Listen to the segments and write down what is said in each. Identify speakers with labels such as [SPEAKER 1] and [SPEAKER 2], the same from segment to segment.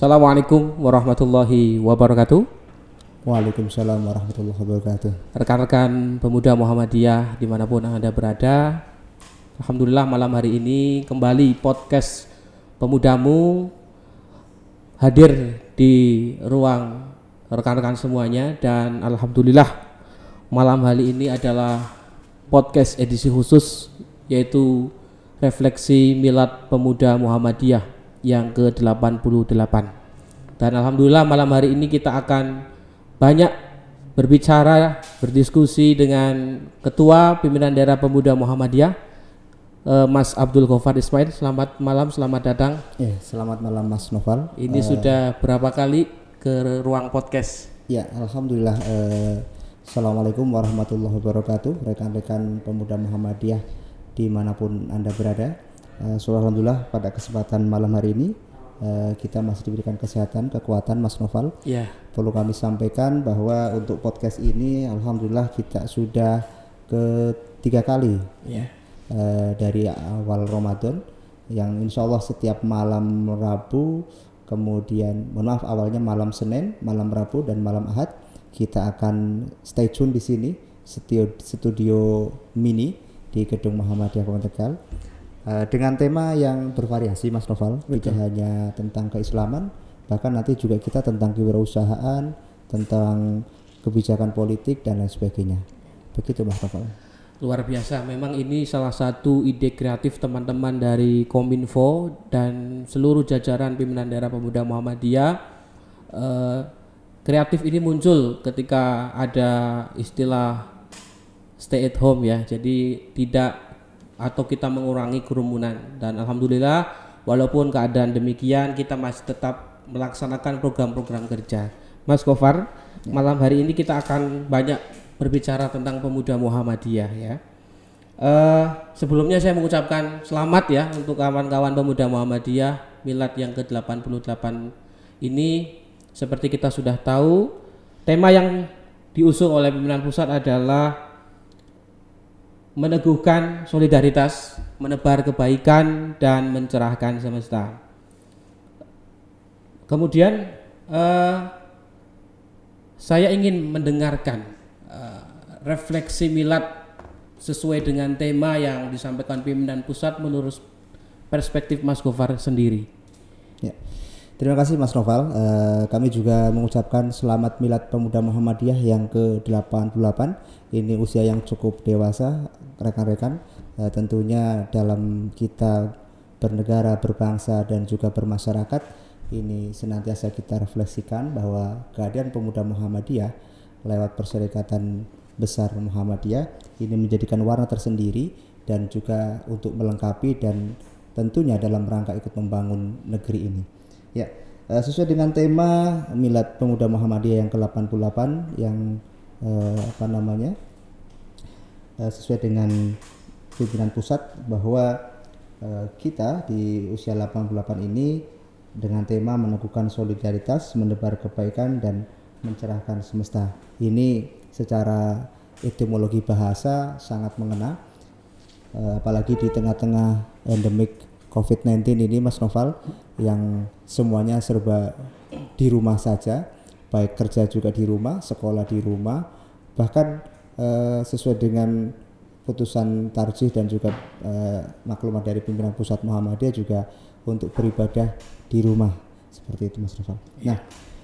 [SPEAKER 1] Assalamualaikum warahmatullahi wabarakatuh.
[SPEAKER 2] Waalaikumsalam warahmatullahi wabarakatuh.
[SPEAKER 1] Rekan-rekan pemuda Muhammadiyah di mana pun anda berada, Alhamdulillah malam hari ini kembali podcast pemudamu hadir di ruang rekan-rekan semuanya dan Alhamdulillah malam hari ini adalah podcast edisi khusus yaitu refleksi milad pemuda Muhammadiyah yang ke-88 dan Alhamdulillah malam hari ini kita akan banyak berbicara berdiskusi dengan Ketua Pimpinan Daerah Pemuda Muhammadiyah uh, Mas Abdul Ghaffar Ismail. Selamat malam, selamat datang.
[SPEAKER 2] Ya, selamat malam Mas Noval.
[SPEAKER 1] Ini uh, sudah berapa kali ke ruang podcast?
[SPEAKER 2] Ya, alhamdulillah. Uh, Assalamualaikum warahmatullahi wabarakatuh, rekan-rekan pemuda Muhammadiyah di mana pun anda berada. Uh, alhamdulillah pada kesempatan malam hari ini uh, kita masih diberikan kesehatan, kekuatan, Mas Noval.
[SPEAKER 1] Yeah.
[SPEAKER 2] Perlu kami sampaikan bahwa untuk podcast ini, alhamdulillah kita sudah ketiga kali.
[SPEAKER 1] Yeah.
[SPEAKER 2] Uh, dari awal Ramadan yang insya Allah setiap malam Rabu kemudian mohon maaf awalnya malam Senin, malam Rabu dan malam Ahad kita akan stay tune di sini studio studio mini di Gedung Muhammadiyah Kota Tegal uh, dengan tema yang bervariasi Mas Noval tidak hanya tentang keislaman bahkan nanti juga kita tentang kewirausahaan tentang kebijakan politik dan lain sebagainya begitu Mas Noval
[SPEAKER 1] luar biasa. Memang ini salah satu ide kreatif teman-teman dari Kominfo dan seluruh jajaran pimpinan daerah pemuda Muhammadiyah. Uh, kreatif ini muncul ketika ada istilah stay at home ya. Jadi tidak atau kita mengurangi kerumunan dan alhamdulillah walaupun keadaan demikian kita masih tetap melaksanakan program-program kerja. Mas Kofar, ya. malam hari ini kita akan banyak berbicara tentang pemuda Muhammadiyah ya. Uh, sebelumnya saya mengucapkan selamat ya untuk kawan-kawan pemuda Muhammadiyah milad yang ke-88 ini seperti kita sudah tahu tema yang diusung oleh pimpinan pusat adalah meneguhkan solidaritas, menebar kebaikan dan mencerahkan semesta. Kemudian uh, saya ingin mendengarkan refleksi milad sesuai dengan tema yang disampaikan pimpinan pusat menurut perspektif Mas Gofar sendiri.
[SPEAKER 2] Ya. Terima kasih Mas Noval. Uh, kami juga mengucapkan selamat milad pemuda Muhammadiyah yang ke-88. Ini usia yang cukup dewasa, rekan-rekan. Uh, tentunya dalam kita bernegara, berbangsa dan juga bermasyarakat ini senantiasa kita refleksikan bahwa keadaan pemuda Muhammadiyah lewat perserikatan besar Muhammadiyah ini menjadikan warna tersendiri dan juga untuk melengkapi dan tentunya dalam rangka ikut membangun negeri ini. Ya, uh, sesuai dengan tema Milad Pemuda Muhammadiyah yang ke-88 yang uh, apa namanya? Uh, sesuai dengan pimpinan pusat bahwa uh, kita di usia 88 ini dengan tema meneguhkan solidaritas, menebar kebaikan dan mencerahkan semesta. Ini secara etimologi bahasa sangat mengena apalagi di tengah-tengah endemik COVID-19 ini Mas Noval yang semuanya serba di rumah saja baik kerja juga di rumah, sekolah di rumah bahkan uh, sesuai dengan putusan tarjih dan juga uh, maklumat dari pimpinan pusat Muhammadiyah juga untuk beribadah di rumah seperti itu Mas Noval. Nah,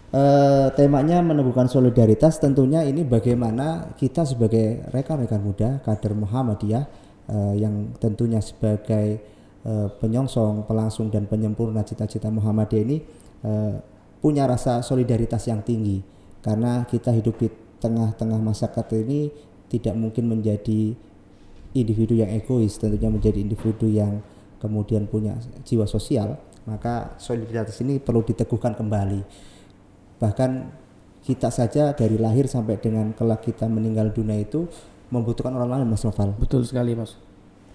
[SPEAKER 2] Uh, temanya menemukan solidaritas tentunya ini bagaimana kita sebagai rekan-rekan muda kader Muhammadiyah uh, yang tentunya sebagai uh, penyongsong, pelangsung dan penyempurna cita-cita Muhammadiyah ini uh, punya rasa solidaritas yang tinggi karena kita hidup di tengah-tengah masyarakat ini tidak mungkin menjadi individu yang egois tentunya menjadi individu yang kemudian punya jiwa sosial maka solidaritas ini perlu diteguhkan kembali bahkan kita saja dari lahir sampai dengan kelak kita meninggal dunia itu membutuhkan orang lain Mas Noval.
[SPEAKER 1] Betul sekali Mas.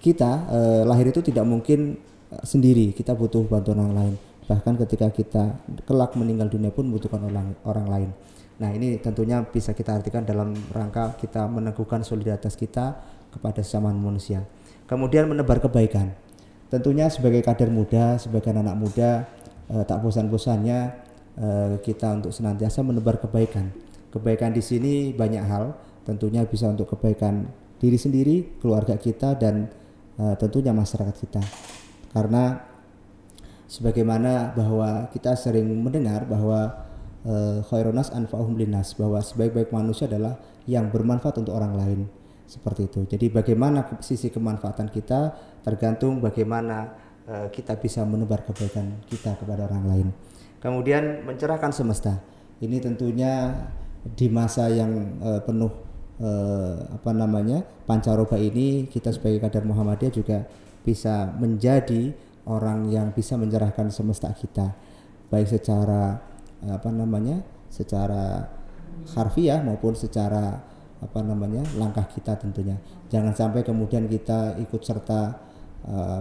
[SPEAKER 2] Kita eh, lahir itu tidak mungkin eh, sendiri, kita butuh bantuan orang lain. Bahkan ketika kita kelak meninggal dunia pun membutuhkan orang orang lain. Nah ini tentunya bisa kita artikan dalam rangka kita meneguhkan solidaritas kita kepada sesama manusia. Kemudian menebar kebaikan. Tentunya sebagai kader muda, sebagai anak muda, eh, tak bosan-bosannya eh, kita untuk senantiasa menebar kebaikan. Kebaikan di sini banyak hal, tentunya bisa untuk kebaikan diri sendiri, keluarga kita dan eh, tentunya masyarakat kita. Karena sebagaimana bahwa kita sering mendengar bahwa uh, khairunas anfa'uhum linnas bahwa sebaik-baik manusia adalah yang bermanfaat untuk orang lain seperti itu. Jadi bagaimana sisi kemanfaatan kita tergantung bagaimana uh, kita bisa menebar kebaikan kita kepada orang lain. Kemudian mencerahkan semesta. Ini tentunya di masa yang uh, penuh uh, apa namanya pancaroba ini kita sebagai kader Muhammadiyah juga bisa menjadi orang yang bisa mencerahkan semesta kita. Baik secara apa namanya secara harfiah maupun secara apa namanya langkah kita tentunya. Jangan sampai kemudian kita ikut serta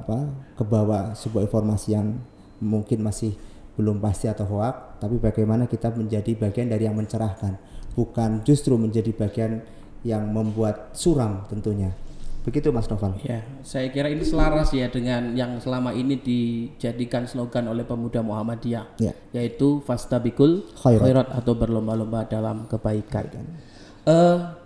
[SPEAKER 2] apa ke bawah sebuah informasi yang mungkin masih belum pasti atau hoak tapi bagaimana kita menjadi bagian dari yang mencerahkan bukan justru menjadi bagian yang membuat suram tentunya Begitu Mas Noval.
[SPEAKER 1] Ya, saya kira ini selaras ya dengan yang selama ini dijadikan slogan oleh pemuda Muhammadiyah, ya. yaitu fastabikul khairat. khairat atau berlomba-lomba dalam kebaikan. Uh,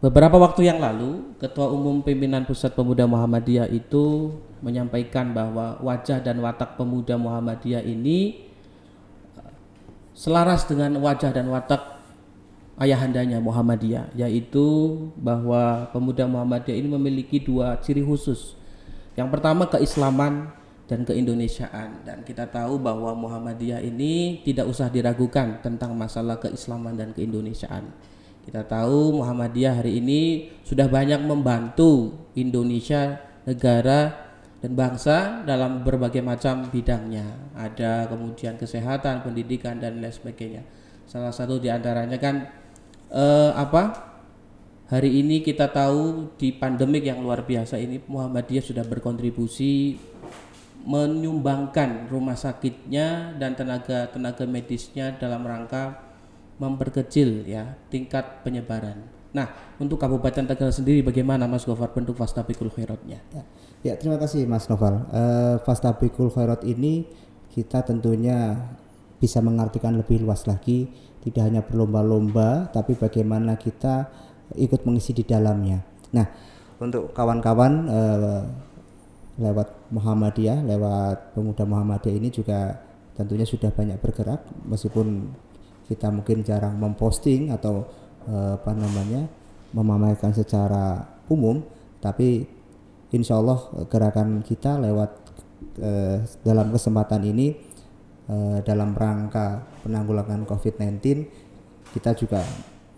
[SPEAKER 1] beberapa waktu yang lalu, Ketua Umum Pimpinan Pusat Pemuda Muhammadiyah itu menyampaikan bahwa wajah dan watak pemuda Muhammadiyah ini selaras dengan wajah dan watak ayahandanya Muhammadiyah yaitu bahwa pemuda Muhammadiyah ini memiliki dua ciri khusus. Yang pertama keislaman dan keindonesiaan dan kita tahu bahwa Muhammadiyah ini tidak usah diragukan tentang masalah keislaman dan keindonesiaan. Kita tahu Muhammadiyah hari ini sudah banyak membantu Indonesia negara dan bangsa dalam berbagai macam bidangnya. Ada kemudian kesehatan, pendidikan dan lain sebagainya. Salah satu di antaranya kan uh, apa hari ini kita tahu di pandemik yang luar biasa ini Muhammadiyah sudah berkontribusi menyumbangkan rumah sakitnya dan tenaga tenaga medisnya dalam rangka memperkecil ya tingkat penyebaran. Nah, untuk Kabupaten Tegal sendiri bagaimana Mas Gofar bentuk Fastabikul Khairatnya?
[SPEAKER 2] Ya, ya terima kasih Mas Noval. Uh, Fastabikul Khairat ini kita tentunya bisa mengartikan lebih luas lagi tidak hanya berlomba-lomba tapi bagaimana kita ikut mengisi di dalamnya. Nah, untuk kawan-kawan eh, lewat Muhammadiyah, lewat pemuda Muhammadiyah ini juga tentunya sudah banyak bergerak meskipun kita mungkin jarang memposting atau eh, apa namanya memamerkan secara umum, tapi insya Allah gerakan kita lewat eh, dalam kesempatan ini uh, dalam rangka penanggulangan COVID-19 kita juga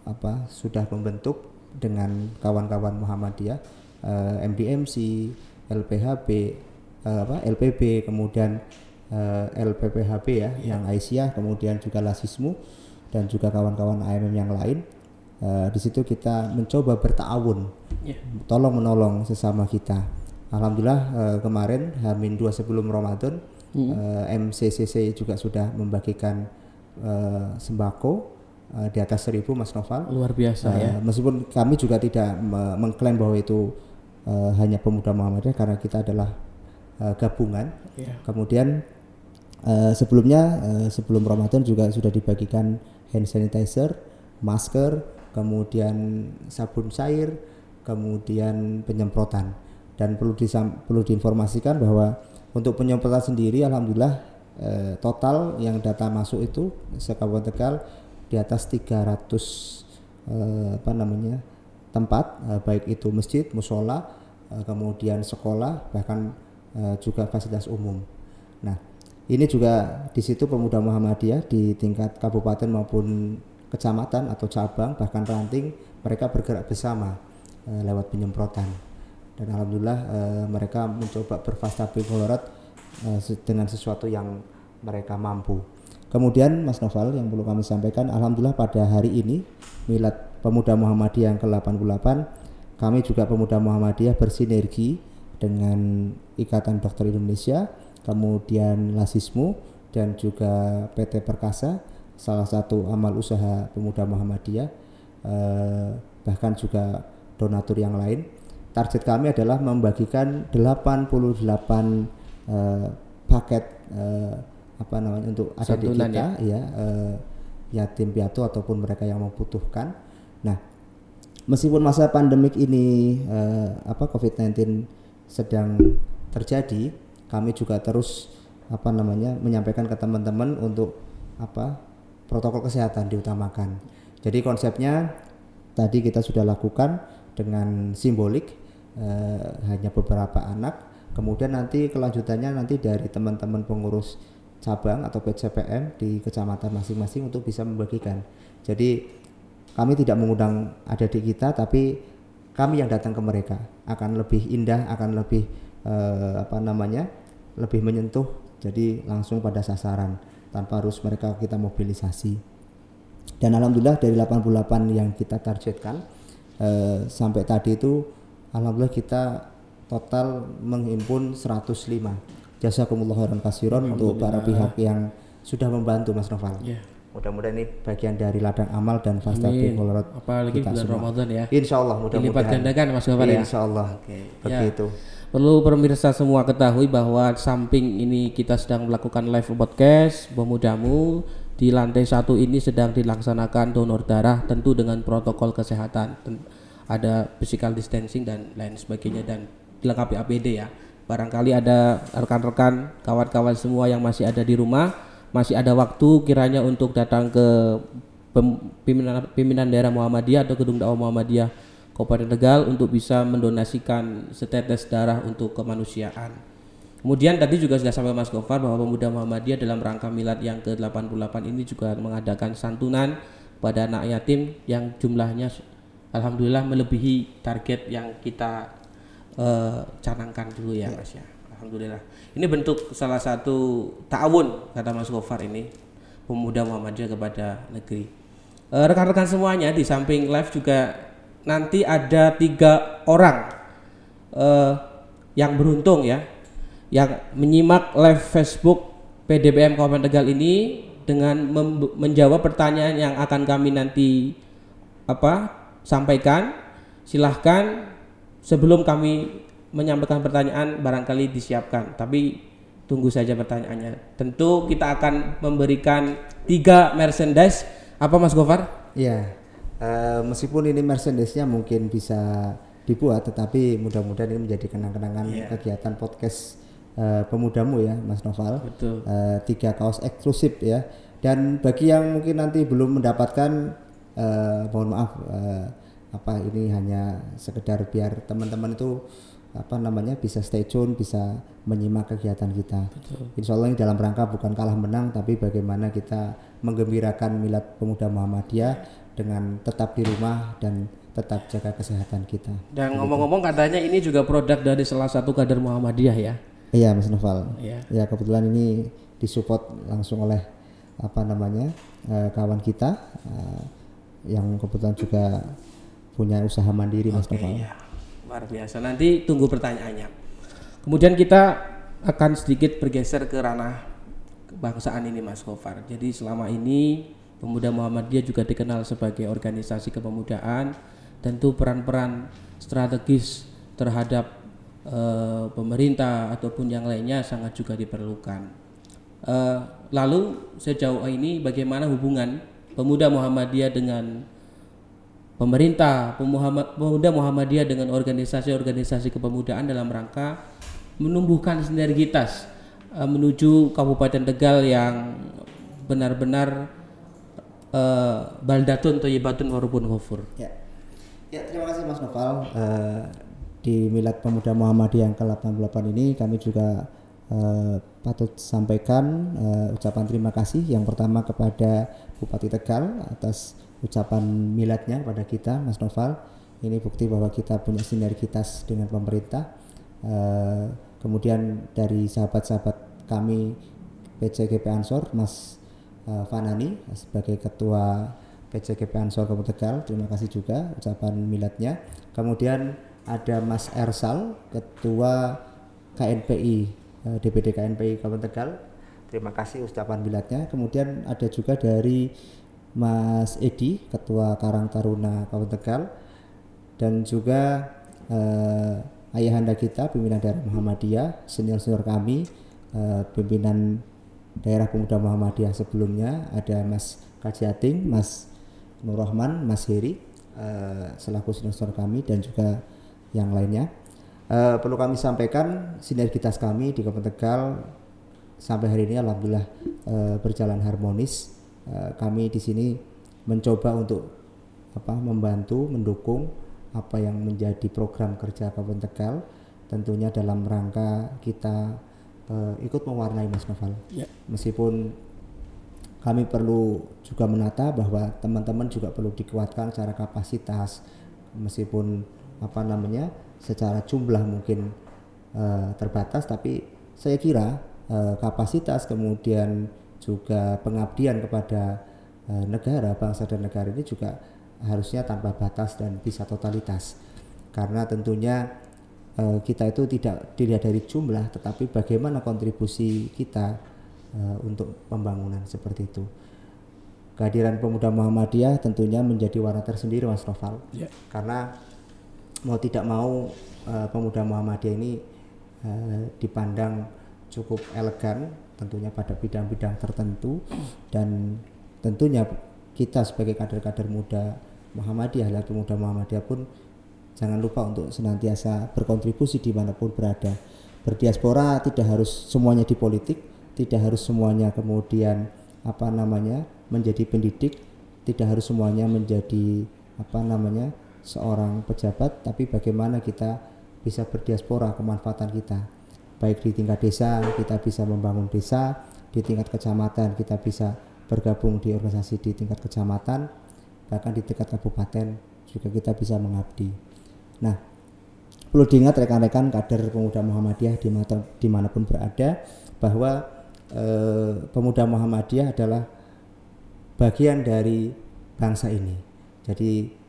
[SPEAKER 2] apa sudah membentuk dengan kawan-kawan Muhammadiyah uh, eh, MDMC, LPHB, uh, eh, apa LPB, kemudian uh, LPPHB ya, yeah. yang Aisyah, kemudian juga Lasismu dan juga kawan-kawan AMM yang lain. Uh, di situ kita mencoba bertawun, yeah. tolong menolong sesama kita. Alhamdulillah uh, kemarin Hamin dua sebelum Ramadan hmm. uh, eh, MCCC juga sudah membagikan uh, sembako uh, di atas seribu Mas Noval.
[SPEAKER 1] Luar biasa uh, ya.
[SPEAKER 2] Meskipun kami juga tidak mengklaim bahwa itu uh, hanya pemuda Muhammadiyah karena kita adalah uh, gabungan. Yeah. Kemudian uh, sebelumnya uh, sebelum Ramadan juga sudah dibagikan hand sanitizer, masker, kemudian sabun cair, kemudian penyemprotan. Dan perlu disam, perlu diinformasikan bahwa untuk penyemprotan sendiri alhamdulillah eh, total yang data masuk itu sekabupaten Tegal di atas 300 eh, apa namanya tempat eh, baik itu masjid, musola, eh, kemudian sekolah bahkan eh, juga fasilitas umum. Nah, ini juga di situ pemuda Muhammadiyah di tingkat kabupaten maupun kecamatan atau cabang bahkan ranting mereka bergerak bersama eh, lewat penyemprotan dan alhamdulillah uh, mereka mencoba berfastabil uh, dengan sesuatu yang mereka mampu. Kemudian Mas Noval yang perlu kami sampaikan, alhamdulillah pada hari ini Milad Pemuda Muhammadiyah yang ke-88 kami juga Pemuda Muhammadiyah bersinergi dengan Ikatan Dokter Indonesia, kemudian Lasismu dan juga PT Perkasa, salah satu amal usaha Pemuda Muhammadiyah, eh, bahkan juga donatur yang lain target kami adalah membagikan 88 uh, paket uh, apa namanya untuk ada di
[SPEAKER 1] Santunan
[SPEAKER 2] kita ya, eh, yatim piatu ataupun mereka yang membutuhkan. Nah, meskipun masa pandemik ini eh, apa COVID-19 sedang terjadi, kami juga terus apa namanya menyampaikan ke teman-teman untuk apa protokol kesehatan diutamakan. Jadi konsepnya tadi kita sudah lakukan dengan simbolik eh, hanya beberapa anak. Kemudian nanti kelanjutannya nanti dari teman-teman pengurus cabang atau PCPM di kecamatan masing-masing untuk bisa membagikan. Jadi kami tidak mengundang adik kita tapi kami yang datang ke mereka akan lebih indah, akan lebih eh, apa namanya? lebih menyentuh jadi langsung pada sasaran tanpa harus mereka kita mobilisasi. Dan alhamdulillah dari 88 yang kita targetkan eh, sampai tadi itu alhamdulillah kita total menghimpun 105 jazakumullah khairan kasiron untuk para pihak yang sudah membantu Mas Noval.
[SPEAKER 1] Ya.
[SPEAKER 2] Mudah-mudahan ini bagian dari ladang amal dan fasta mudarat
[SPEAKER 1] Apalagi
[SPEAKER 2] kita
[SPEAKER 1] bulan
[SPEAKER 2] semua.
[SPEAKER 1] Ramadan ya.
[SPEAKER 2] Insya Allah
[SPEAKER 1] Dilipat
[SPEAKER 2] mudah-mudahan.
[SPEAKER 1] gandakan Mas Gofar ya.
[SPEAKER 2] Insya Allah.
[SPEAKER 1] Oke. Ya.
[SPEAKER 2] Begitu.
[SPEAKER 1] Perlu pemirsa semua ketahui bahwa samping ini kita sedang melakukan live podcast Pemudamu di lantai satu ini sedang dilaksanakan donor darah tentu dengan protokol kesehatan ada physical distancing dan lain sebagainya dan dilengkapi APD ya barangkali ada rekan-rekan kawan-kawan semua yang masih ada di rumah masih ada waktu kiranya untuk datang ke pimpinan, pimpinan daerah Muhammadiyah atau gedung dakwah Muhammadiyah Kabupaten Tegal untuk bisa mendonasikan setetes darah untuk kemanusiaan. Kemudian tadi juga sudah sampai Mas Gofar bahwa pemuda Muhammadiyah dalam rangka milad yang ke-88 ini juga mengadakan santunan pada anak yatim yang jumlahnya alhamdulillah melebihi target yang kita eh, canangkan dulu ya Mas ya. Alhamdulillah. Ini bentuk salah satu ta'awun kata Mas Gofar ini pemuda Muhammadiyah kepada negeri. Eh, rekan-rekan semuanya di samping live juga nanti ada tiga orang eh, yang beruntung ya yang menyimak live Facebook PDBM Kabupaten Tegal ini dengan menjawab pertanyaan yang akan kami nanti apa sampaikan. Silahkan sebelum kami menyampaikan pertanyaan barangkali disiapkan. Tapi tunggu saja pertanyaannya. Tentu kita akan memberikan tiga merchandise. Apa Mas Gofar?
[SPEAKER 2] Iya. Eh, meskipun ini merchandise-nya mungkin bisa dibuat, tetapi mudah-mudahan ini menjadi kenang-kenangan
[SPEAKER 1] Iya.
[SPEAKER 2] kegiatan podcast eh, pemudamu ya, Mas Noval.
[SPEAKER 1] betul
[SPEAKER 2] Eh, tiga kaos eksklusif ya. Dan bagi yang mungkin nanti belum mendapatkan, eh, mohon maaf, eh, apa ini hanya sekedar biar teman-teman itu apa namanya bisa stay tune, bisa menyimak kegiatan kita. Insya Allah ini dalam rangka bukan kalah menang, tapi bagaimana kita menggembirakan milad pemuda Muhammadiyah dengan tetap di rumah dan tetap jaga kesehatan kita.
[SPEAKER 1] dan ngomong-ngomong katanya ini juga produk dari salah satu kader Muhammadiyah ya
[SPEAKER 2] Iya, Mas Noval.
[SPEAKER 1] ya
[SPEAKER 2] Ya kebetulan ini disupport langsung oleh apa namanya eh, kawan kita eh, yang kebetulan juga punya usaha mandiri Mas Noval.
[SPEAKER 1] Iya, luar biasa. Nanti tunggu pertanyaannya. Kemudian kita akan sedikit bergeser ke ranah kebangsaan ini, Mas Gofar. Jadi selama ini Pemuda Muhammadiyah juga dikenal sebagai organisasi kepemudaan. Tentu peran-peran strategis terhadap eh, pemerintah ataupun yang lainnya sangat juga diperlukan. Eh, lalu sejauh ini bagaimana hubungan Pemuda Muhammadiyah dengan pemerintah, pemuda Muhammadiyah dengan organisasi-organisasi kepemudaan dalam rangka menumbuhkan sinergitas eh, menuju Kabupaten Tegal yang benar-benar baldatun thayyibatun warubun ghafur.
[SPEAKER 2] Ya. Ya, terima kasih Mas Noval. Eh, di Milad Pemuda Muhammadiyah yang ke-88 ini kami juga eh, patut sampaikan eh, ucapan terima kasih yang pertama kepada Bupati Tegal atas ucapan miladnya pada kita Mas Noval. Ini bukti bahwa kita punya sinergitas dengan pemerintah. Eh, kemudian dari sahabat-sahabat kami PCGP Ansor Mas eh, Fanani sebagai ketua PCGP Ansor Kabupaten Tegal terima kasih juga ucapan miladnya kemudian ada Mas Ersal ketua KNPI eh, DPD KNPI Kabupaten Tegal. Terima kasih ucapan miladnya kemudian ada juga dari Mas Edi ketua Karang Taruna Kabupaten Tegal. Dan juga eh, ayahanda kita pimpinan daerah Muhammadiyah senior-senior kami eh, pimpinan daerah pemuda Muhammadiyah sebelumnya. Ada Mas Kajiating, Mas Nur Rahman, Mas Heri uh, selaku sponsor kami dan juga yang lainnya. Uh, perlu kami sampaikan sinergitas kami di Kabupaten Tegal sampai hari ini alhamdulillah uh, berjalan harmonis. Uh, kami di sini mencoba untuk apa membantu mendukung apa yang menjadi program kerja Kabupaten Tegal tentunya dalam rangka kita uh, ikut mewarnai Mas Novel. Ya. Meskipun kami perlu juga menata bahwa teman-teman juga perlu dikuatkan secara kapasitas meskipun apa namanya secara jumlah mungkin uh, terbatas tapi saya kira uh, kapasitas kemudian juga pengabdian kepada uh, negara bangsa dan negara ini juga harusnya tanpa batas dan bisa totalitas karena tentunya uh, kita itu tidak dilihat dari jumlah tetapi bagaimana kontribusi kita uh, untuk pembangunan seperti itu. Kehadiran pemuda Muhammadiyah tentunya menjadi warna tersendiri Mas Noval. Yeah. Karena mau tidak mau uh, pemuda Muhammadiyah ini uh, dipandang cukup elegan tentunya pada bidang-bidang tertentu dan tentunya kita sebagai kader-kader muda Muhammadiyah, laki muda Muhammadiyah pun jangan lupa untuk senantiasa berkontribusi di mana pun berada. Berdiaspora tidak harus semuanya di politik, tidak harus semuanya kemudian apa namanya menjadi pendidik tidak harus semuanya menjadi apa namanya seorang pejabat tapi bagaimana kita bisa berdiaspora kemanfaatan kita. Baik di tingkat desa kita bisa membangun desa. Di tingkat kecamatan kita bisa bergabung di organisasi di tingkat kecamatan. Bahkan di tingkat kabupaten juga kita bisa mengabdi. Nah perlu diingat rekan-rekan kader pemuda Muhammadiyah di mana pun berada bahwa eh, pemuda Muhammadiyah adalah bagian dari bangsa ini. Jadi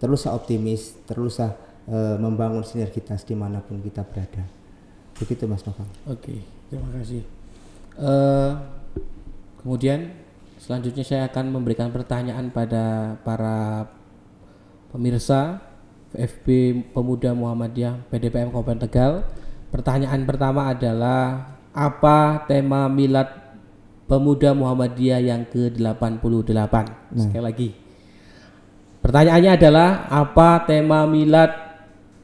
[SPEAKER 2] teruslah optimis, teruslah eh, membangun sinergitas di mana pun kita berada. Begitu Mas Novel.
[SPEAKER 1] Oke, terima kasih. Uh, kemudian selanjutnya saya akan memberikan pertanyaan pada para pemirsa FB Pemuda Muhammadiyah PDPM Kabupaten Tegal. Pertanyaan pertama adalah apa tema milad pemuda Muhammadiyah yang ke-88? Nah. Sekali lagi. Pertanyaannya adalah apa tema milad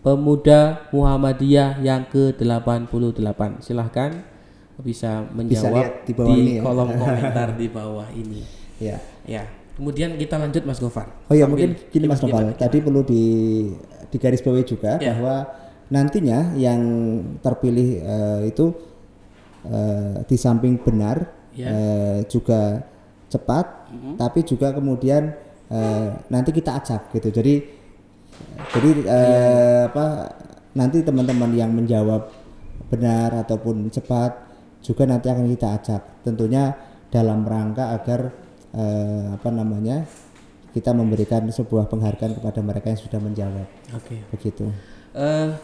[SPEAKER 1] pemuda Muhammadiyah yang ke-88? Silahkan bisa menjawab bisa di, bawah di ini ya. kolom komentar di bawah ini. Ya. Ya. Kemudian kita lanjut Mas Gofar.
[SPEAKER 2] Oh ya mungkin gini Mas Gofar. Tadi perlu di di garis bawahi juga ya. bahwa nantinya yang terpilih uh, itu uh, di samping benar. Ya. uh, juga cepat, mm -hmm. tapi juga kemudian uh, nanti kita acak gitu. Jadi jadi uh, yeah. apa nanti teman-teman yang menjawab benar ataupun cepat juga nanti akan kita acak. Tentunya dalam rangka agar uh, apa namanya kita memberikan sebuah penghargaan kepada mereka yang sudah menjawab. Oke. Okay. Begitu.
[SPEAKER 1] Uh,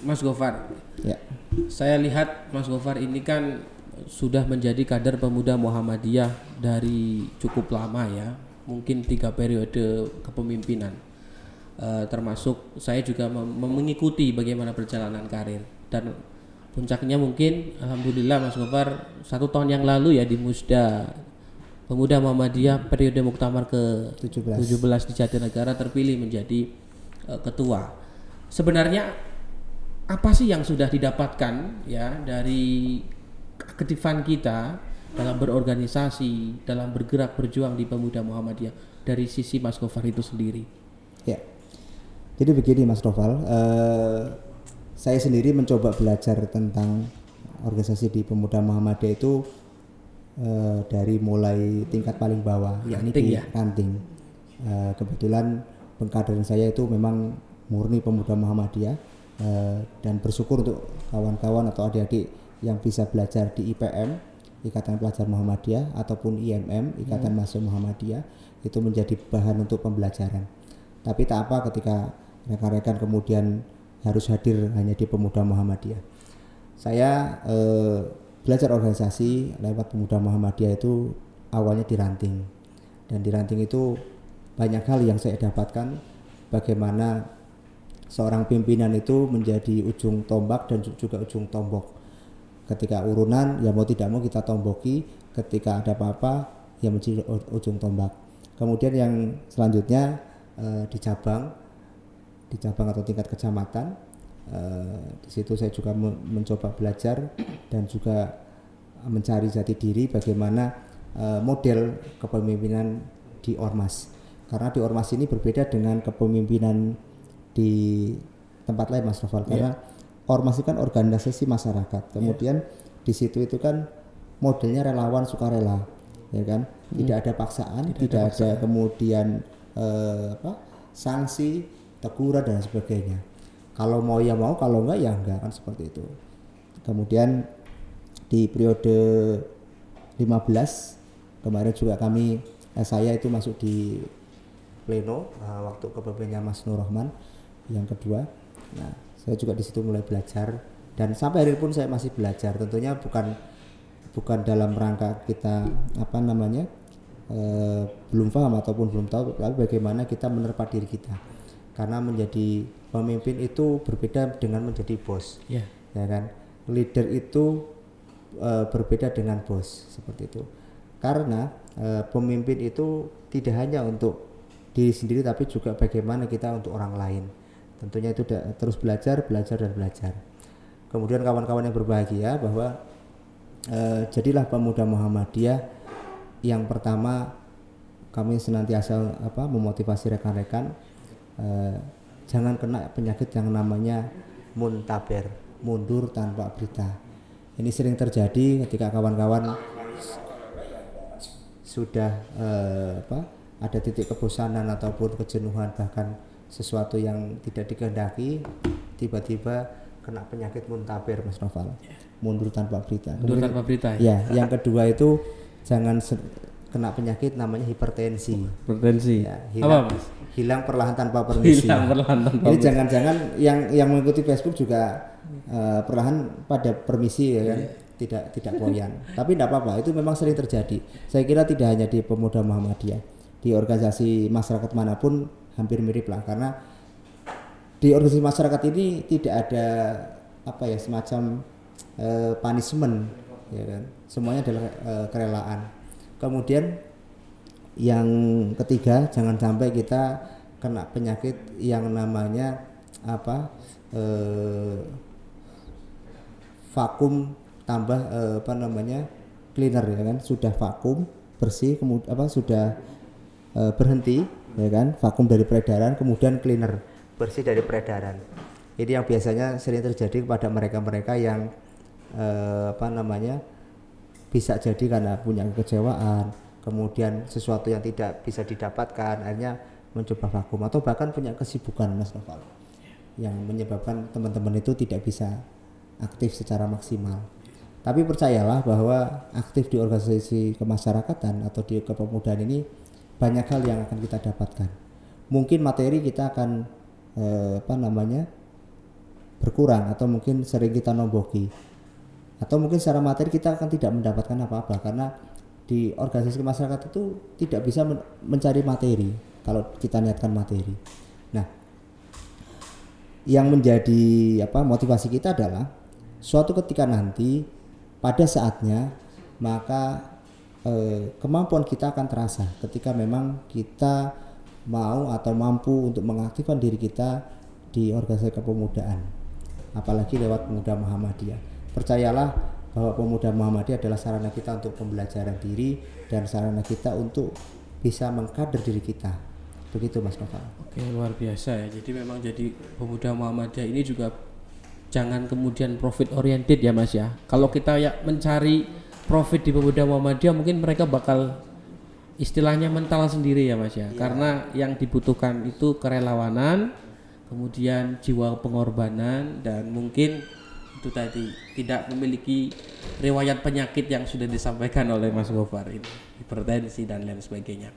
[SPEAKER 1] Mas Gofar. Ya. Saya lihat Mas Gofar ini kan sudah menjadi kader pemuda Muhammadiyah dari cukup lama ya, mungkin tiga periode kepemimpinan. Uh, termasuk saya juga mengikuti bagaimana perjalanan karir dan puncaknya mungkin alhamdulillah Mas Gofar satu tahun yang lalu ya di Musda Pemuda Muhammadiyah periode Muktamar ke 17, 17 di Jatinegara terpilih menjadi uh, ketua. Sebenarnya apa sih yang sudah didapatkan ya dari keaktifan kita dalam berorganisasi, dalam bergerak berjuang di Pemuda Muhammadiyah dari sisi Mas Gofar itu sendiri?
[SPEAKER 2] Ya, jadi begini Mas Noval, uh, saya sendiri mencoba belajar tentang organisasi di Pemuda Muhammadiyah itu uh, dari mulai tingkat paling bawah, yakni di ya? ranting. Uh, kebetulan pengkaderan saya itu memang murni Pemuda Muhammadiyah Eh, dan bersyukur untuk kawan-kawan atau adik-adik yang bisa belajar di IPM Ikatan Pelajar Muhammadiyah ataupun IMM Ikatan hmm. Mahasiswa Muhammadiyah itu menjadi bahan untuk pembelajaran. Tapi tak apa ketika rekan-rekan kemudian harus hadir hanya di Pemuda Muhammadiyah. Saya eh, belajar organisasi lewat Pemuda Muhammadiyah itu awalnya di ranting dan di ranting itu banyak hal yang saya dapatkan bagaimana seorang pimpinan itu menjadi ujung tombak dan juga ujung tombok. Ketika urunan ya mau tidak mau kita tomboki. Ketika ada apa-apa ya menjadi ujung tombak. Kemudian yang selanjutnya eh, di cabang di cabang atau tingkat kecamatan eh, di situ saya juga men- mencoba belajar dan juga mencari jati diri bagaimana eh, model kepemimpinan di ormas. Karena di ormas ini berbeda dengan kepemimpinan di tempat lain Mas Noval. Karena ormas itu kan organisasi masyarakat. Kemudian di situ itu kan modelnya relawan sukarela ya kan? Tidak ada paksaan tidak, ada, kemudian eh, apa sanksi teguran dan sebagainya. Kalau mau ya mau kalau enggak ya enggak kan seperti itu. Kemudian di periode 15 kemarin juga kami eh, saya itu masuk di pleno eh, waktu kepemimpinannya Mas Nur Rahman yang kedua. Nah saya juga di situ mulai belajar. Dan sampai hari pun saya masih belajar. Tentunya bukan bukan dalam rangka kita apa namanya eh, belum paham ataupun belum tahu tapi bagaimana kita menerpa diri kita. Karena menjadi pemimpin itu berbeda dengan menjadi bos.
[SPEAKER 1] Ya.
[SPEAKER 2] ya kan? Leader itu eh, berbeda dengan bos. Seperti itu. Karena eh, pemimpin itu tidak hanya untuk diri sendiri tapi juga bagaimana kita untuk orang lain tentunya itu terus belajar belajar dan belajar. Kemudian kawan-kawan yang berbahagia bahwa eh, jadilah pemuda Muhammadiyah yang pertama kami senantiasa apa memotivasi rekan-rekan eh, jangan kena penyakit yang namanya muntaber mundur tanpa berita. Ini sering terjadi ketika kawan-kawan sudah eh, apa ada titik kebosanan ataupun kejenuhan bahkan sesuatu yang tidak dikehendaki tiba-tiba kena penyakit muntaber Mas Noval. Mundur tanpa berita.
[SPEAKER 1] Mundur tanpa berita ya.
[SPEAKER 2] ya yang kedua itu jangan kena penyakit namanya hipertensi.
[SPEAKER 1] Bertensi.
[SPEAKER 2] ya,
[SPEAKER 1] Apa
[SPEAKER 2] hilang,
[SPEAKER 1] mas?
[SPEAKER 2] hilang perlahan tanpa permisi.
[SPEAKER 1] Hilang perlahan tanpa
[SPEAKER 2] ini jangan-jangan yang yang mengikuti Facebook juga eh, perlahan pada permisi ya kan? Tidak tidak koyan tapi tidak apa-apa itu memang sering terjadi. Saya kira tidak hanya di pemuda Muhammadiyah di organisasi masyarakat mana pun hampir mirip lah. Karena di organisasi masyarakat ini tidak ada apa ya semacam eh, punishment ya kan? Semuanya adalah eh, kerelaan. Kemudian yang ketiga jangan sampai kita kena penyakit yang namanya apa eh, vakum tambah eh, apa namanya cleaner ya kan? Sudah vakum bersih kemudian apa sudah eh, berhenti ya kan? Vakum dari peredaran kemudian cleaner. Bersih dari peredaran. Ini yang biasanya sering terjadi kepada mereka-mereka yang eh, apa namanya bisa jadi karena punya kekecewaan kemudian sesuatu yang tidak bisa didapatkan akhirnya mencoba vakum atau bahkan punya kesibukan Mas Noval yang menyebabkan teman-teman itu tidak bisa aktif secara maksimal. Tapi percayalah bahwa aktif di organisasi kemasyarakatan atau di kepemudaan ini banyak hal yang akan kita dapatkan mungkin materi kita akan eh, apa namanya berkurang atau mungkin sering kita nomboki atau mungkin secara materi kita akan tidak mendapatkan apa-apa karena di organisasi masyarakat itu tidak bisa men- mencari materi kalau kita niatkan materi. Nah, yang menjadi apa motivasi kita adalah suatu ketika nanti pada saatnya maka eh, kemampuan kita akan terasa ketika memang kita mau atau mampu untuk mengaktifkan diri kita di organisasi kepemudaan apalagi lewat pemuda Muhammadiyah percayalah bahwa pemuda Muhammadiyah adalah sarana kita untuk pembelajaran diri dan sarana kita untuk bisa mengkader diri kita begitu Mas Noval
[SPEAKER 1] Oke luar biasa ya. Jadi memang jadi pemuda Muhammadiyah ini juga jangan kemudian profit oriented ya Mas ya. Kalau kita ya mencari profit di pemuda Muhammadiyah mungkin mereka bakal istilahnya mental sendiri ya Mas ya. Karena yang dibutuhkan itu kerelawanan, kemudian jiwa pengorbanan dan mungkin itu tadi tidak memiliki riwayat penyakit yang sudah disampaikan oleh Mas Gofar ini hipertensi dan lain sebagainya.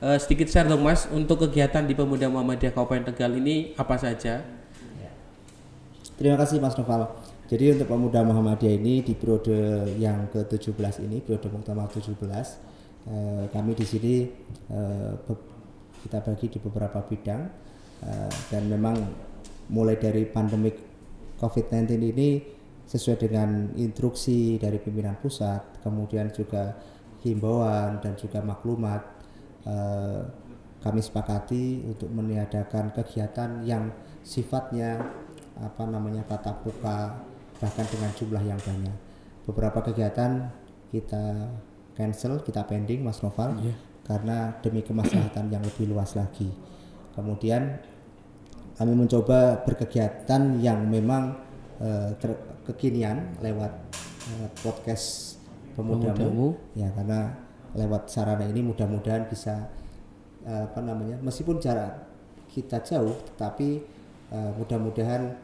[SPEAKER 1] Eh, sedikit share dong Mas untuk kegiatan di Pemuda Muhammadiyah Kabupaten Tegal ini apa saja?
[SPEAKER 2] Terima kasih Mas Noval. Jadi untuk pemuda Muhammadiyah ini di periode yang ke-17 ini, periode Muktamar 17, eh, kami di sini eh, kita bagi di beberapa bidang eh, dan memang mulai dari pandemik COVID-19 ini sesuai dengan instruksi dari pimpinan pusat, kemudian juga himbauan dan juga maklumat eh, kami sepakati untuk meniadakan kegiatan yang sifatnya apa namanya tatap muka bahkan dengan jumlah yang banyak. Beberapa kegiatan kita cancel, kita pending Mas Noval
[SPEAKER 1] Iya.
[SPEAKER 2] karena demi kemaslahatan yang lebih luas lagi. Kemudian kami mencoba berkegiatan yang memang ter- kekinian lewat eh, podcast pemudamu
[SPEAKER 1] Pemudamu.
[SPEAKER 2] ya karena lewat sarana ini mudah-mudahan bisa eh, apa namanya meskipun jarak kita jauh tetapi eh, mudah-mudahan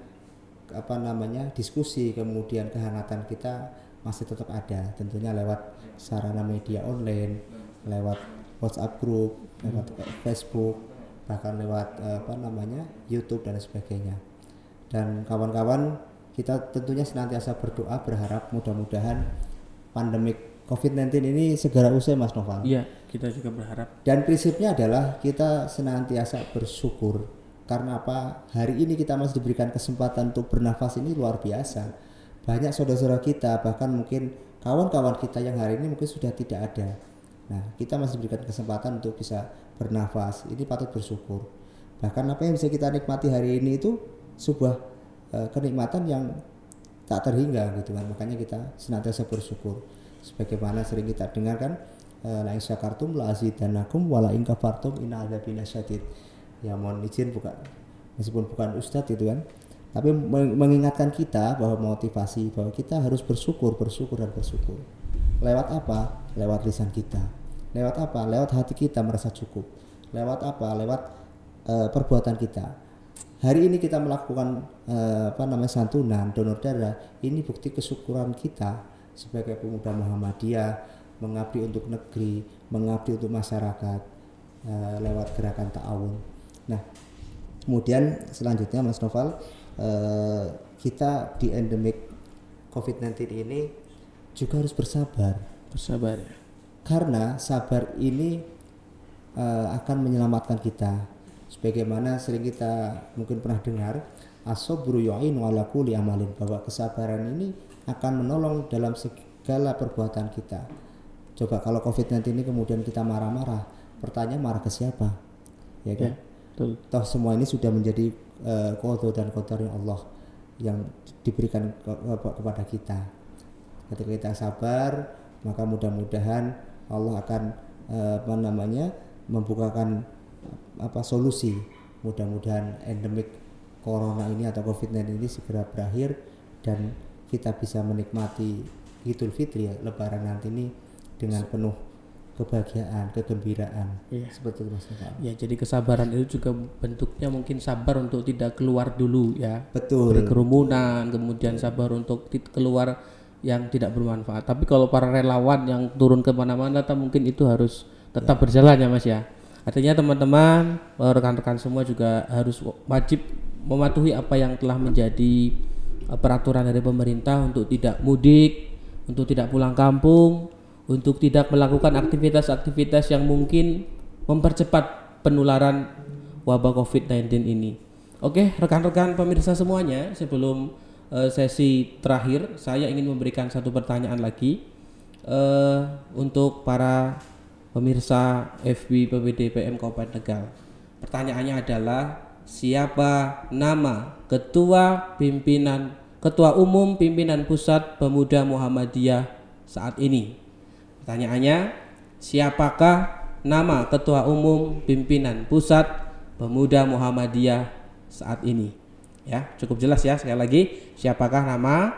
[SPEAKER 2] apa namanya diskusi kemudian kehangatan kita masih tetap ada. Tentunya lewat sarana media online lewat WhatsApp group lewat Facebook bahkan lewat eh, apa namanya YouTube dan sebagainya. Dan kawan-kawan kita tentunya senantiasa berdoa berharap mudah-mudahan pandemik COVID-19 ini segera usai Mas Noval.
[SPEAKER 1] Iya, kita juga berharap.
[SPEAKER 2] dan prinsipnya adalah kita senantiasa bersyukur karena apa? Hari ini kita masih diberikan kesempatan untuk bernafas ini luar biasa. Banyak saudara-saudara kita bahkan mungkin kawan-kawan kita yang hari ini mungkin sudah tidak ada. Nah kita masih diberikan kesempatan untuk bisa bernafas. Ini patut bersyukur. Bahkan apa yang bisa kita nikmati hari ini itu sebuah eh, kenikmatan yang tak terhingga gitu kan. Makanya kita senantiasa bersyukur. Sebagaimana sering kita dengarkan eh, la in la azidanakum wa la in kafartum syadid ya mohon izin bukan meskipun bukan ustadz itu kan. Tapi meng- mengingatkan kita bahwa motivasi bahwa kita harus bersyukur bersyukur dan bersyukur. Lewat apa? Lewat lisan kita. Lewat apa? Lewat hati kita merasa cukup. Lewat apa? Lewat eh, perbuatan kita. Hari ini kita melakukan eh, apa namanya santunan donor darah. Ini bukti kesyukuran kita sebagai pemuda Muhammadiyah mengabdi untuk negeri mengabdi untuk masyarakat eh, lewat gerakan ta'awun nah kemudian selanjutnya Mas Noval eh, kita di endemik COVID-19 ini juga harus bersabar.
[SPEAKER 1] Bersabar ya.
[SPEAKER 2] karena sabar ini eh, akan menyelamatkan kita. Sebagaimana sering kita mungkin pernah dengar asobru yu'in ala kulli amalin bahwa kesabaran ini akan menolong dalam segala perbuatan kita. Coba kalau covid-19 ini kemudian kita marah-marah pertanyaan marah ke siapa? Ya kan
[SPEAKER 1] Betul.
[SPEAKER 2] toh semua ini sudah menjadi eh, kodo dan kotornya Allah yang diberikan ke- ke- kepada kita ketika kita sabar maka mudah-mudahan Allah akan eh, apa namanya membukakan apa solusi mudah-mudahan endemik corona ini atau covid-19 ini segera berakhir dan kita bisa menikmati Idul Fitri ya, lebaran nanti ini dengan penuh kebahagiaan kegembiraan
[SPEAKER 1] Iya.
[SPEAKER 2] seperti itu Mas Noval.
[SPEAKER 1] Ya, jadi kesabaran itu juga bentuknya mungkin sabar untuk tidak keluar dulu ya.
[SPEAKER 2] betul
[SPEAKER 1] Berkerumunan, kemudian sabar untuk keluar yang tidak bermanfaat. Tapi kalau para relawan yang turun ke mana-mana, tak mungkin itu harus tetap berjalan ya mas ya. Artinya teman-teman, rekan-rekan semua juga harus wajib mematuhi apa yang telah menjadi eh, peraturan dari pemerintah untuk tidak mudik, untuk tidak pulang kampung, untuk tidak melakukan aktivitas-aktivitas yang mungkin mempercepat penularan wabah COVID-19 ini. Oke, rekan-rekan pemirsa semuanya, sebelum eh, sesi terakhir, saya ingin memberikan satu pertanyaan lagi eh, untuk para pemirsa FB PPD PM Kabupaten Tegal. Pertanyaannya adalah siapa nama ketua pimpinan ketua umum pimpinan pusat pemuda Muhammadiyah saat ini? Pertanyaannya, siapakah nama ketua umum pimpinan pusat pemuda Muhammadiyah saat ini? Ya, cukup jelas ya sekali lagi, siapakah nama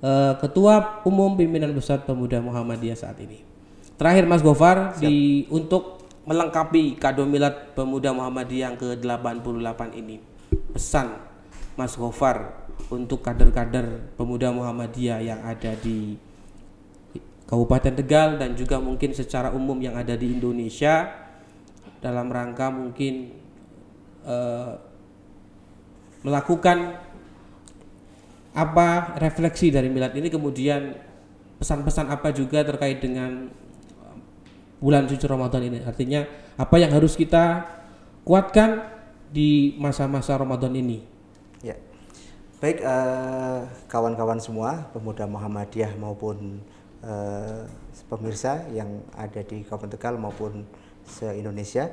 [SPEAKER 1] eh, ketua umum pimpinan pusat pemuda Muhammadiyah saat ini? Terakhir Mas Gofar di untuk melengkapi kado milad pemuda Muhammadiyah yang ke-88 ini. Pesan Mas Gofar untuk kader-kader pemuda Muhammadiyah yang ada di Kabupaten Tegal dan juga mungkin secara umum yang ada di Indonesia dalam rangka mungkin eh, melakukan apa refleksi dari milad ini kemudian pesan-pesan apa juga terkait dengan eh, bulan suci Ramadan ini artinya apa yang harus kita kuatkan di masa-masa Ramadan ini
[SPEAKER 3] Ya.
[SPEAKER 2] Baik eh, kawan-kawan semua, pemuda Muhammadiyah maupun eh, pemirsa yang ada di Kabupaten Tegal maupun se-Indonesia,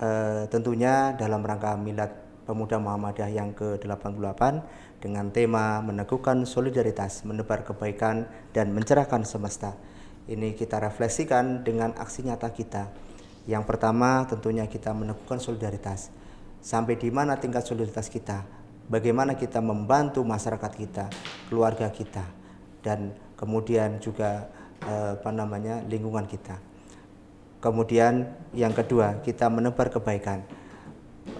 [SPEAKER 2] eh, tentunya dalam rangka Milad Pemuda Muhammadiyah yang ke-88 dengan tema meneguhkan solidaritas, menebar kebaikan dan mencerahkan semesta. Ini kita refleksikan dengan aksi nyata kita. Yang pertama tentunya kita meneguhkan solidaritas. Sampai di mana tingkat solidaritas kita? bagaimana kita membantu masyarakat kita, keluarga kita, dan kemudian juga eh, apa namanya lingkungan kita. Kemudian yang kedua kita menebar kebaikan.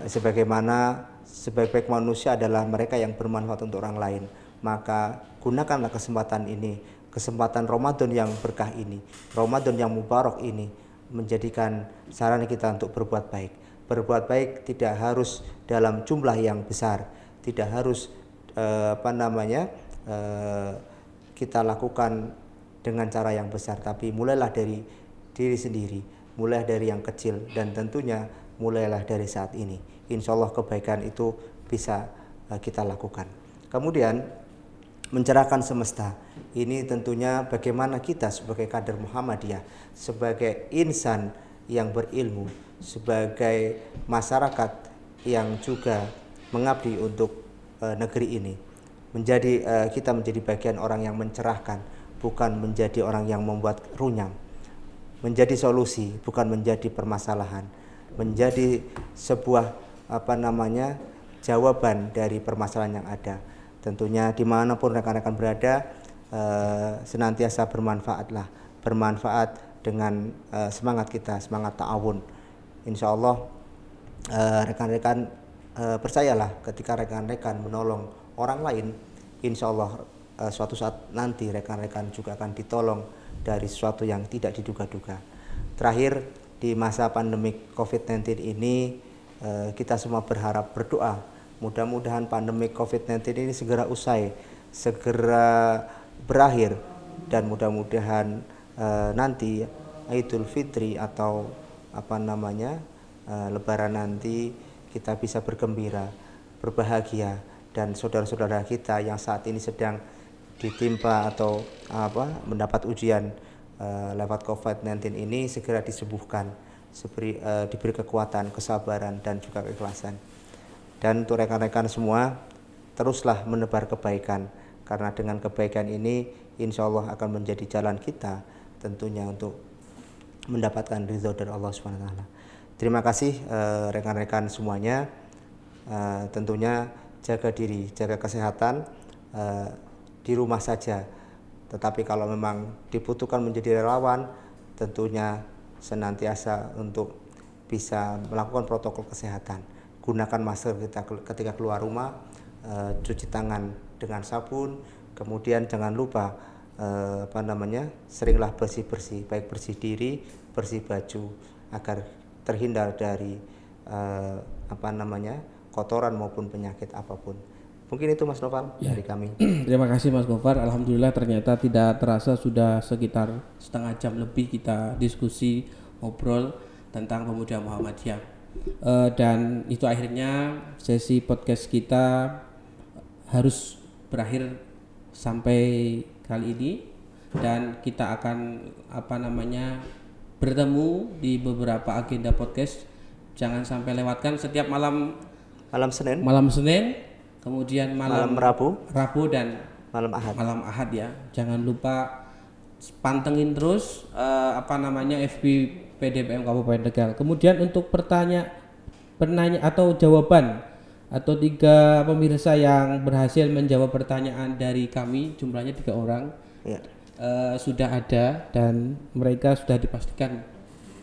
[SPEAKER 2] Sebagaimana sebaik-baik manusia adalah mereka yang bermanfaat untuk orang lain. Maka gunakanlah kesempatan ini, kesempatan Ramadan yang berkah ini, Ramadan yang mubarak ini menjadikan sarana kita untuk berbuat baik. Berbuat baik tidak harus dalam jumlah yang besar, tidak harus eh, apa namanya eh, kita lakukan dengan cara yang besar. Tapi mulailah dari diri sendiri mulai dari yang kecil dan tentunya mulailah dari saat ini. Insya Allah kebaikan itu bisa eh, kita lakukan. Kemudian mencerahkan semesta. Ini tentunya bagaimana kita sebagai kader Muhammadiyah sebagai insan yang berilmu sebagai masyarakat yang juga mengabdi untuk uh, negeri ini. Menjadi uh, kita menjadi bagian orang yang mencerahkan, bukan menjadi orang yang membuat runyam. Menjadi solusi, bukan menjadi permasalahan. Menjadi sebuah apa namanya jawaban dari permasalahan yang ada. Tentunya di mana pun rekan-rekan berada, uh, senantiasa bermanfaatlah, bermanfaat dengan uh, semangat kita, semangat ta'awun. Insya Allah rekan-rekan percayalah ketika rekan-rekan menolong orang lain, insya Allah uh, suatu saat nanti rekan-rekan juga akan ditolong dari sesuatu yang tidak diduga-duga. Terakhir di masa pandemi COVID-19 ini uh, kita semua berharap berdoa mudah-mudahan pandemi COVID-19 ini segera usai, segera berakhir dan mudah-mudahan uh, nanti Idul Fitri atau apa namanya uh, Lebaran nanti kita bisa bergembira, berbahagia dan saudara-saudara kita yang saat ini sedang ditimpa atau apa mendapat ujian uh, lewat COVID-19 ini segera disembuhkan, seberi, uh, diberi kekuatan, kesabaran dan juga keikhlasan. Dan untuk rekan-rekan semua, teruslah menebar kebaikan karena dengan kebaikan ini insya Allah akan menjadi jalan kita tentunya untuk mendapatkan ridho dari Allah SWT. Terima kasih eh, rekan-rekan uh, semuanya. Uh, tentunya jaga diri, jaga kesehatan uh, di rumah saja. Tetapi kalau memang dibutuhkan menjadi relawan, tentunya senantiasa untuk bisa melakukan protokol kesehatan. Gunakan masker kita ketika keluar rumah, uh, cuci tangan dengan sabun, kemudian jangan lupa uh, apa namanya seringlah bersih bersih, baik bersih diri, bersih baju agar terhindar dari uh, apa namanya kotoran maupun penyakit apa pun. Mungkin itu Mas Noval ya. dari kami.
[SPEAKER 1] Terima kasih Mas Gofar. Alhamdulillah ternyata tidak terasa sudah sekitar setengah jam lebih kita diskusi ngobrol tentang pemuda Muhammadiyah. Uh, dan itu akhirnya sesi podcast kita harus berakhir sampai kali ini dan kita akan apa namanya bertemu di beberapa agenda podcast. Jangan sampai lewatkan setiap malam
[SPEAKER 2] malam Senin.
[SPEAKER 1] Malam Senin, kemudian malam,
[SPEAKER 2] malam Rabu,
[SPEAKER 1] Rabu dan
[SPEAKER 2] malam Ahad.
[SPEAKER 1] Malam Ahad ya. Jangan lupa pantengin terus uh, apa namanya FB PDPM Kabupaten Tegal. Kemudian untuk pertanyaan penanya atau jawaban atau tiga pemirsa yang berhasil menjawab pertanyaan dari kami jumlahnya tiga orang ya uh, sudah ada dan mereka sudah dipastikan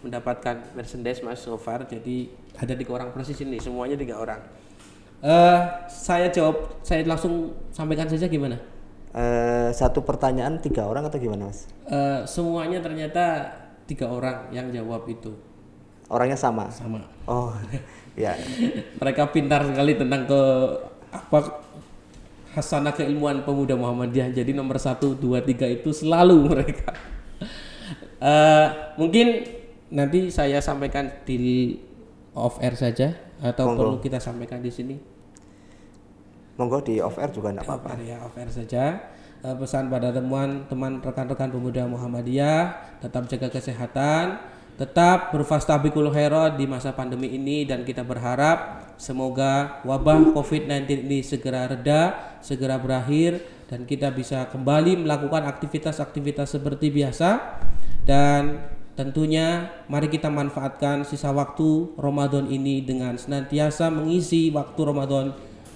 [SPEAKER 1] mendapatkan merchandise mas so far. Jadi ada tiga orang persis ini. Semuanya tiga orang. Uh, saya jawab saya langsung sampaikan saja gimana?
[SPEAKER 2] Uh, satu pertanyaan tiga orang atau gimana mas?
[SPEAKER 1] Uh, semuanya ternyata tiga orang yang jawab itu.
[SPEAKER 2] Orangnya sama?
[SPEAKER 1] Sama.
[SPEAKER 2] Oh ya.
[SPEAKER 1] Mereka pintar sekali tentang ke apa hasanah keilmuan pemuda Muhammadiyah. Jadi nomor satu, dua, tiga itu selalu mereka. uh, mungkin nanti saya sampaikan di off air saja atau Monggo. perlu kita sampaikan di sini.
[SPEAKER 2] monggo di off air juga enggak
[SPEAKER 1] Off
[SPEAKER 2] apa-apa.
[SPEAKER 1] ya, off air saja. Eh, pesan pada teman teman rekan-rekan pemuda Muhammadiyah, tetap jaga kesehatan, tetap berfastabikul khairat di masa pandemi ini dan kita berharap semoga wabah Covid-19 ini segera reda, segera berakhir dan kita bisa kembali melakukan aktivitas-aktivitas seperti biasa dan tentunya mari kita manfaatkan sisa waktu Ramadan ini dengan senantiasa mengisi waktu Ramadan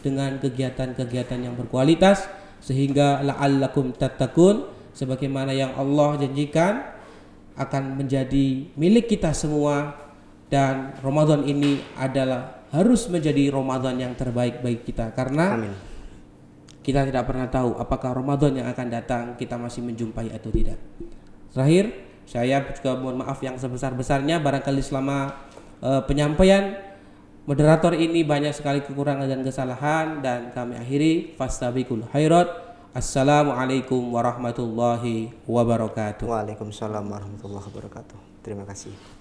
[SPEAKER 1] dengan kegiatan-kegiatan yang berkualitas sehingga la'allakum tattaqun sebagaimana yang Allah janjikan akan menjadi milik kita semua dan Ramadan ini adalah harus menjadi Ramadan yang terbaik bagi kita karena
[SPEAKER 2] Amin.
[SPEAKER 1] kita tidak pernah tahu apakah Ramadan yang akan datang kita masih menjumpai atau tidak. Terakhir, saya juga mohon maaf yang sebesar-besarnya barangkali selama eh, penyampaian moderator ini banyak sekali kekurangan dan kesalahan dan kami akhiri fastabikul khairat. Assalamualaikum warahmatullahi wabarakatuh.
[SPEAKER 2] Waalaikumsalam warahmatullahi wabarakatuh. Terima kasih.